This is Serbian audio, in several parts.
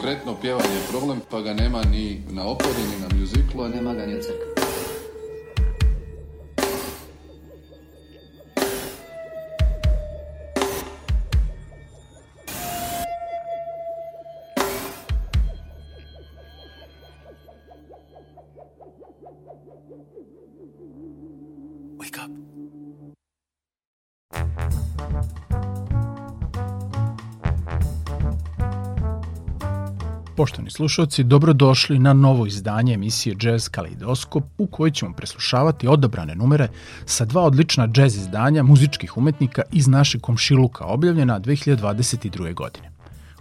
konkretno pjevanje je problem, pa ga nema ni na operi, ni na mjuziklu, a nema ga ni u crkvi. Poštovani slušalci, dobrodošli na novo izdanje emisije Jazz Kaleidoskop u kojoj ćemo preslušavati odabrane numere sa dva odlična jazz izdanja muzičkih umetnika iz našeg komšiluka objavljena 2022. godine.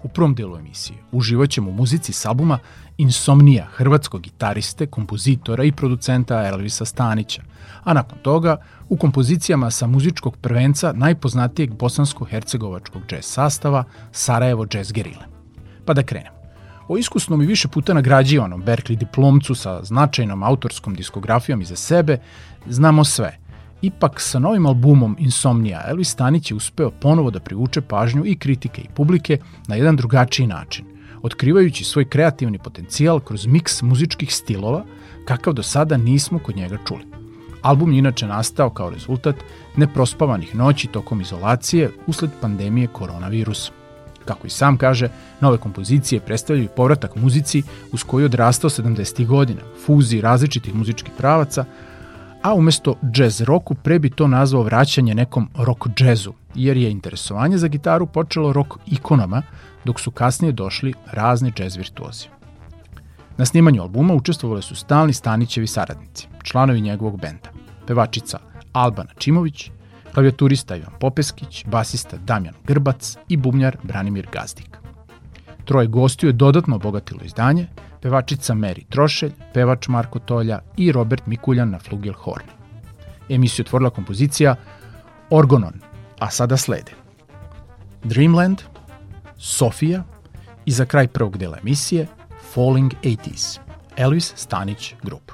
U prvom delu emisije uživat ćemo u muzici s albuma Insomnija hrvatskog gitariste, kompozitora i producenta Elvisa Stanića, a nakon toga u kompozicijama sa muzičkog prvenca najpoznatijeg bosansko-hercegovačkog jazz sastava Sarajevo Jazz Gerile. Pa da krenemo. O iskusnom i više puta nagrađivanom Berkeley diplomcu sa značajnom autorskom diskografijom iza sebe znamo sve. Ipak sa novim albumom Insomnia Elvis Stanić je uspeo ponovo da privuče pažnju i kritike i publike na jedan drugačiji način, otkrivajući svoj kreativni potencijal kroz miks muzičkih stilova kakav do sada nismo kod njega čuli. Album je inače nastao kao rezultat neprospavanih noći tokom izolacije usled pandemije koronavirusa. Kako i sam kaže, nove kompozicije predstavljaju povratak muzici uz koju je odrastao 70. godina, fuziji različitih muzičkih pravaca, a umesto jazz roku pre bi to nazvao vraćanje nekom rock jazzu, jer je interesovanje za gitaru počelo rock ikonama, dok su kasnije došli razni jazz virtuozi. Na snimanju albuma učestvovali su stalni Stanićevi saradnici, članovi njegovog benda, pevačica Albana Čimović, klavijaturista Ivan Popeskić, basista Damjan Grbac i bubnjar Branimir Gazdik. Troje gostiju je dodatno obogatilo izdanje, pevačica Meri Trošelj, pevač Marko Tolja i Robert Mikuljan na flugelhorn. Emisiju otvorila kompozicija Orgonon, a sada slede Dreamland, Sofia i za kraj prvog dela emisije Falling 80s, Elvis Stanić Group.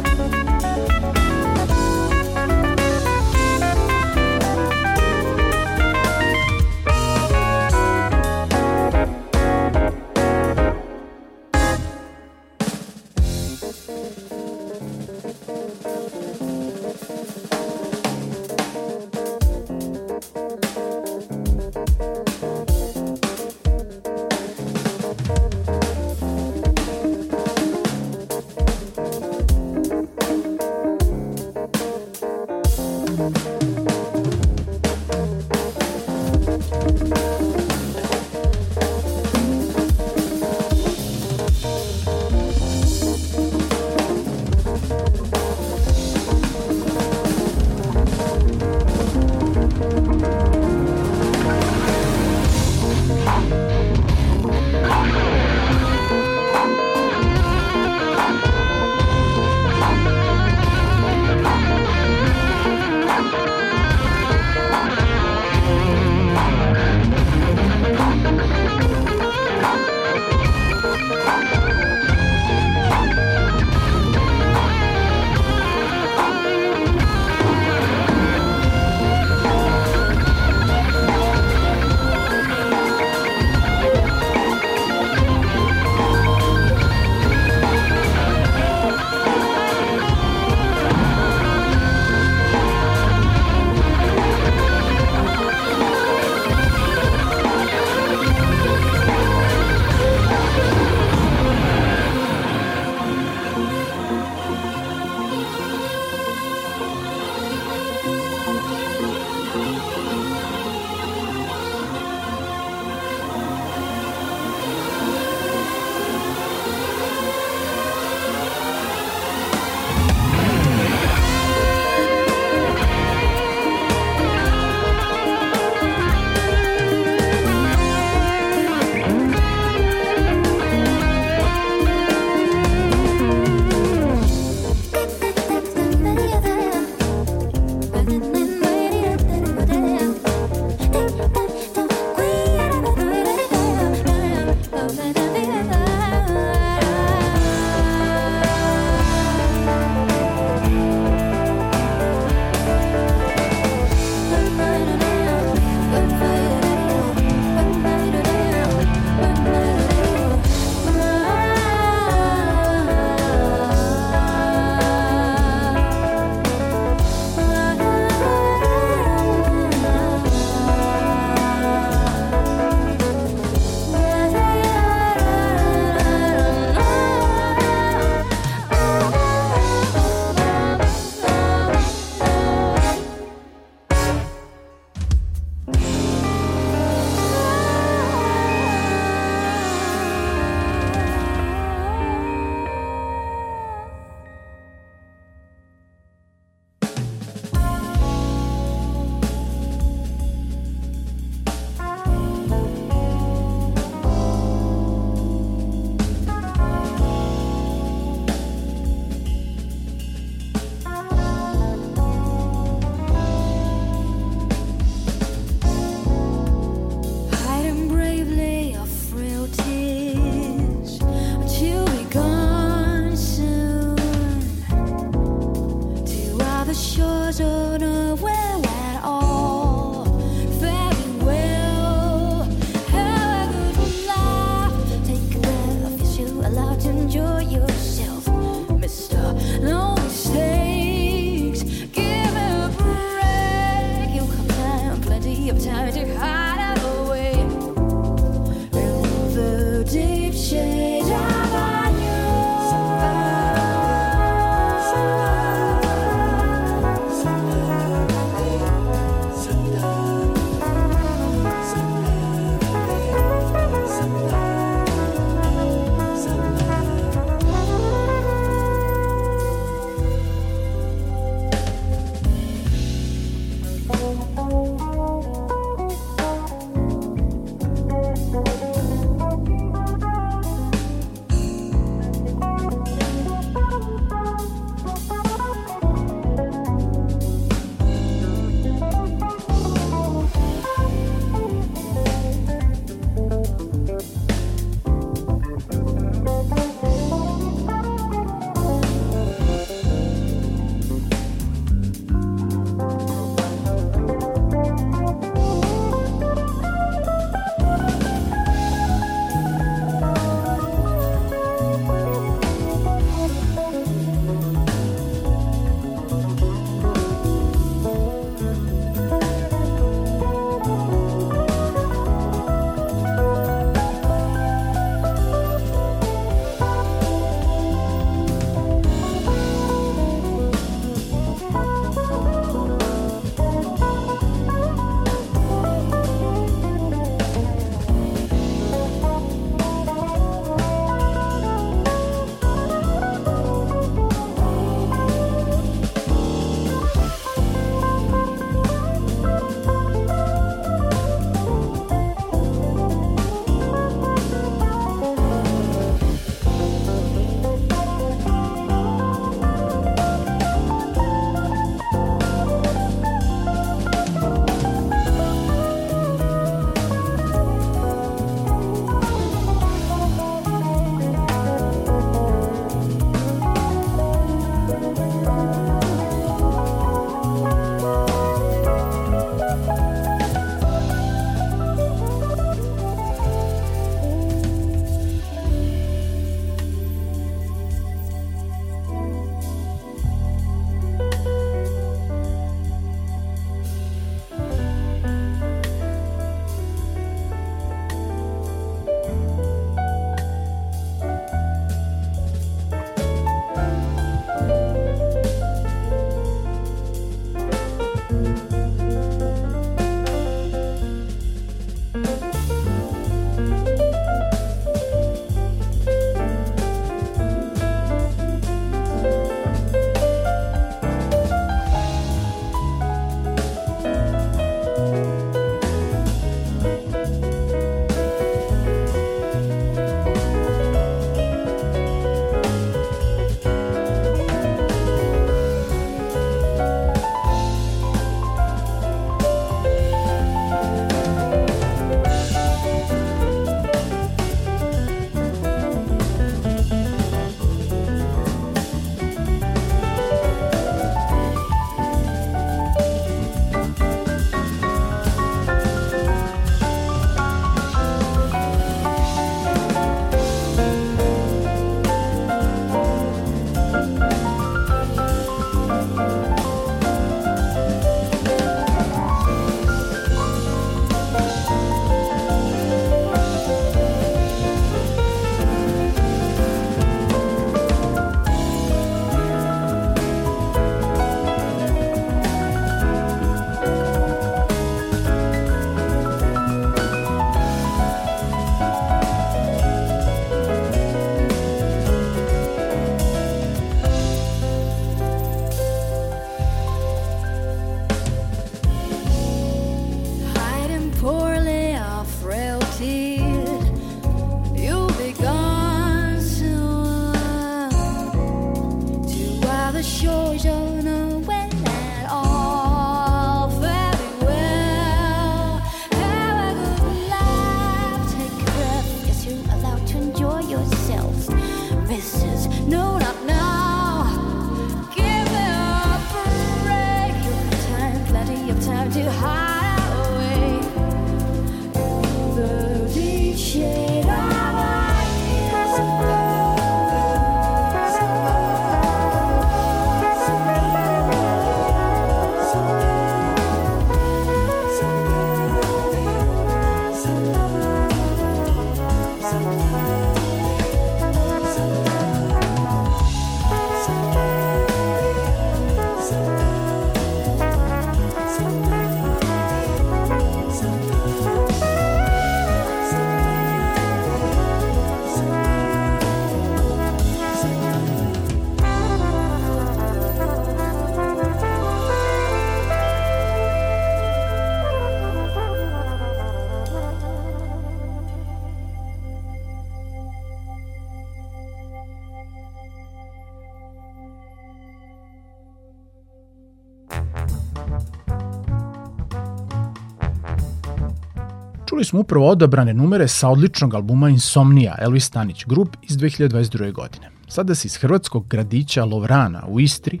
Smo upravo odabrane numere sa odličnog albuma Insomnia Elvis Stanić Group iz 2022. godine. Sada se iz hrvatskog gradića Lovrana u Istri,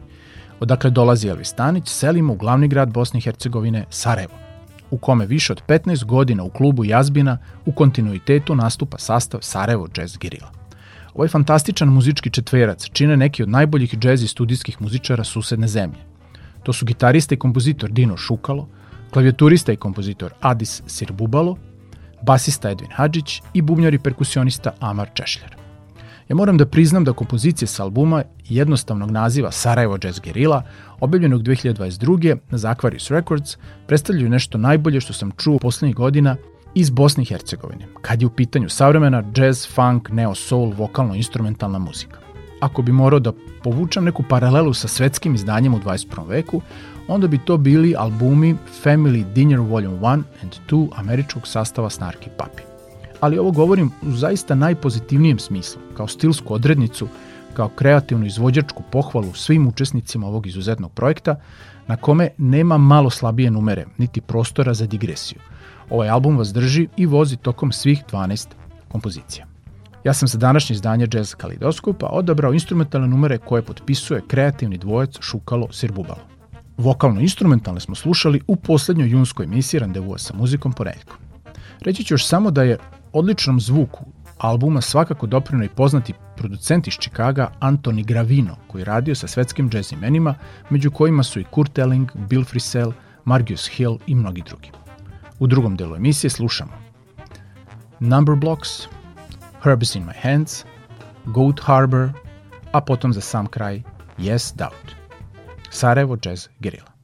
odakle dolazi Elvis Stanić, selimo u glavni grad Bosne i Hercegovine, Sarajevo, u kome više od 15 godina u klubu Jazbina u kontinuitetu nastupa sastav Sarajevo Jazz Gerila. Ovaj fantastičan muzički četverac čine neki od najboljih džez i studijskih muzičara susedne zemlje. To su gitarista i kompozitor Dino Šukalo, klavijaturista i kompozitor Adis Sirbubalo, basista Edvin Hadžić i bubnjar i perkusionista Amar Češljar. Ja moram da priznam da kompozicije sa albuma jednostavnog naziva Sarajevo Jazz Gerila, objavljenog 2022. na Aquarius Records, predstavljaju nešto najbolje što sam čuo poslednjih godina iz Bosne i Hercegovine, kad je u pitanju savremena jazz, funk, neo soul, vokalno-instrumentalna muzika. Ako bi morao da povučem neku paralelu sa svetskim izdanjem u 21. veku, onda bi to bili albumi Family Dinner Volume 1 and 2 američkog sastava Snarky Puppy. Ali ovo govorim u zaista najpozitivnijem smislu, kao stilsku odrednicu, kao kreativnu izvođačku pohvalu svim učesnicima ovog izuzetnog projekta, na kome nema malo slabije numere, niti prostora za digresiju. Ovaj album vas drži i vozi tokom svih 12 kompozicija. Ja sam za današnje izdanje Jazz Kalidoskopa odabrao instrumentalne numere koje potpisuje kreativni dvojac Šukalo Sirbubalo. Vokalno-instrumentalne smo slušali u poslednjoj junskoj emisiji Randevua sa muzikom ponedeljkom. Reći ću još samo da je odličnom zvuku albuma svakako doprino i poznati producent iz Čikaga Antoni Gravino, koji radio sa svetskim jazz imenima, među kojima su i Kurt Elling, Bill Frisell, Margius Hill i mnogi drugi. U drugom delu emisije slušamo Number Blocks, Herbs in My Hands, Goat Harbor, a potom za sam kraj Yes Doubt. Sarajevo Jazz Guerrilla.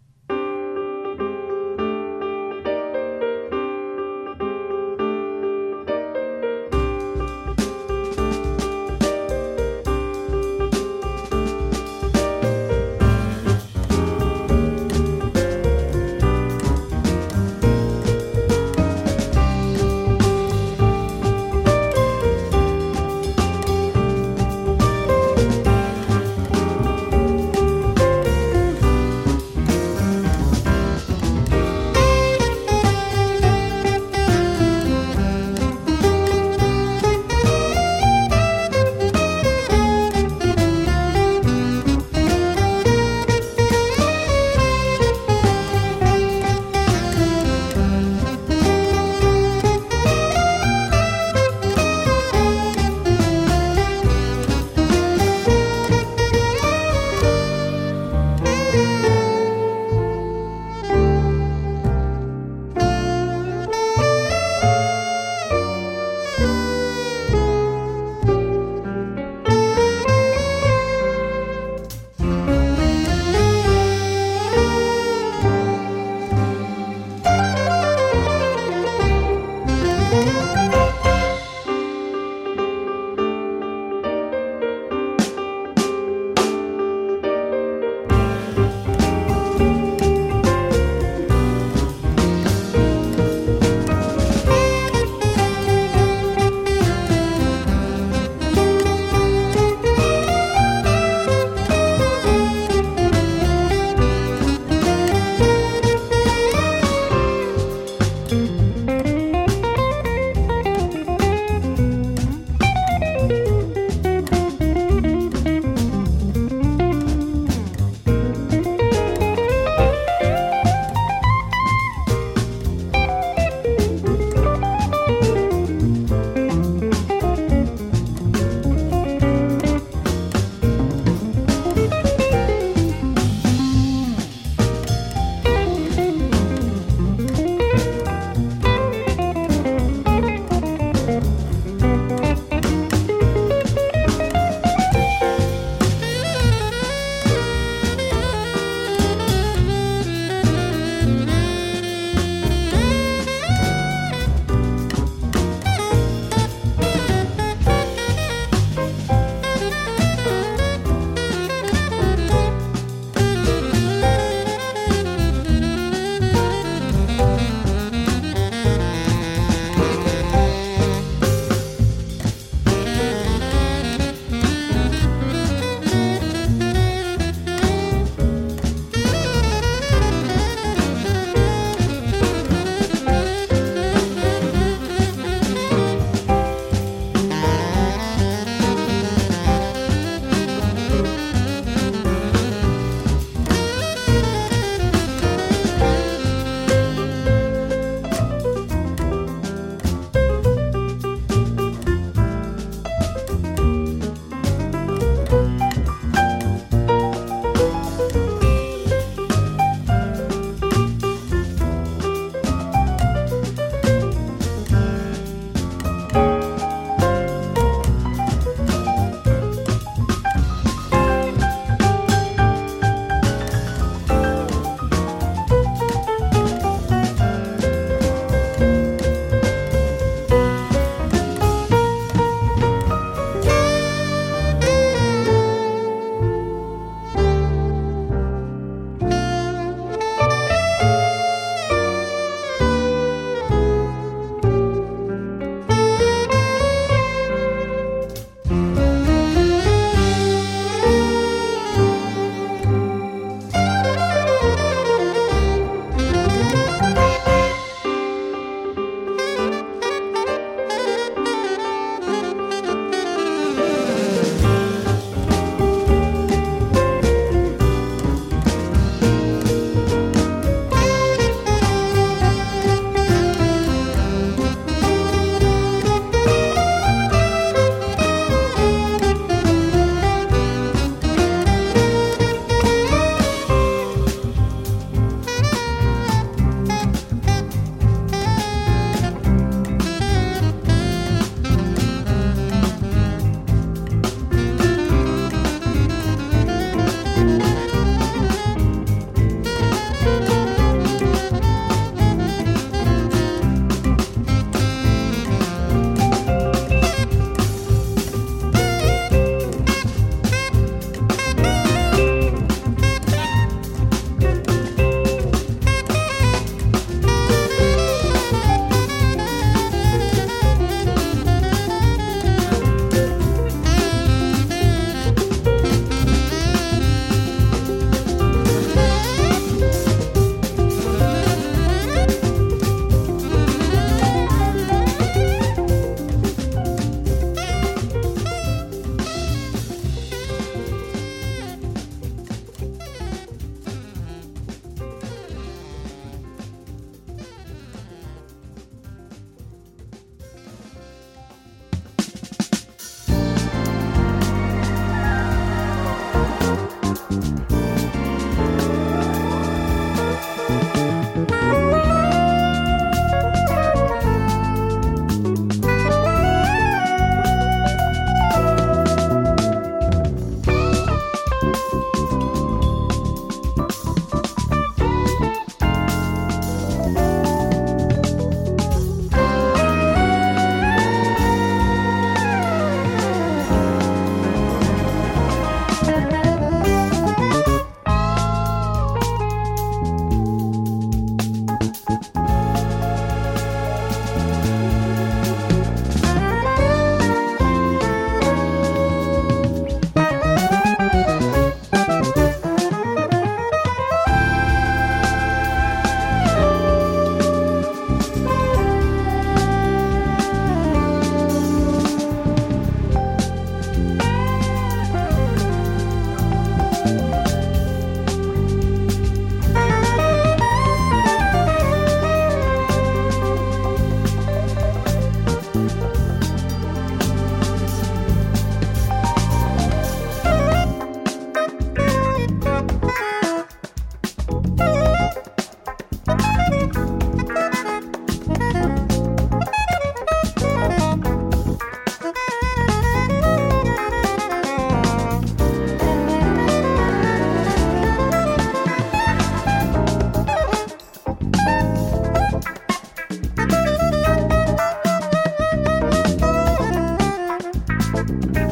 Bye.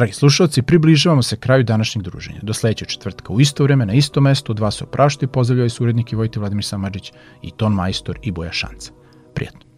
Dragi slušalci, približavamo se kraju današnjeg druženja. Do sledećeg četvrtka u isto vreme, na isto mesto, od vas se oprašta i pozdravljaju su urednik i Vojte Vladimir Samadžić i ton majstor i Boja Šanca. Prijetno.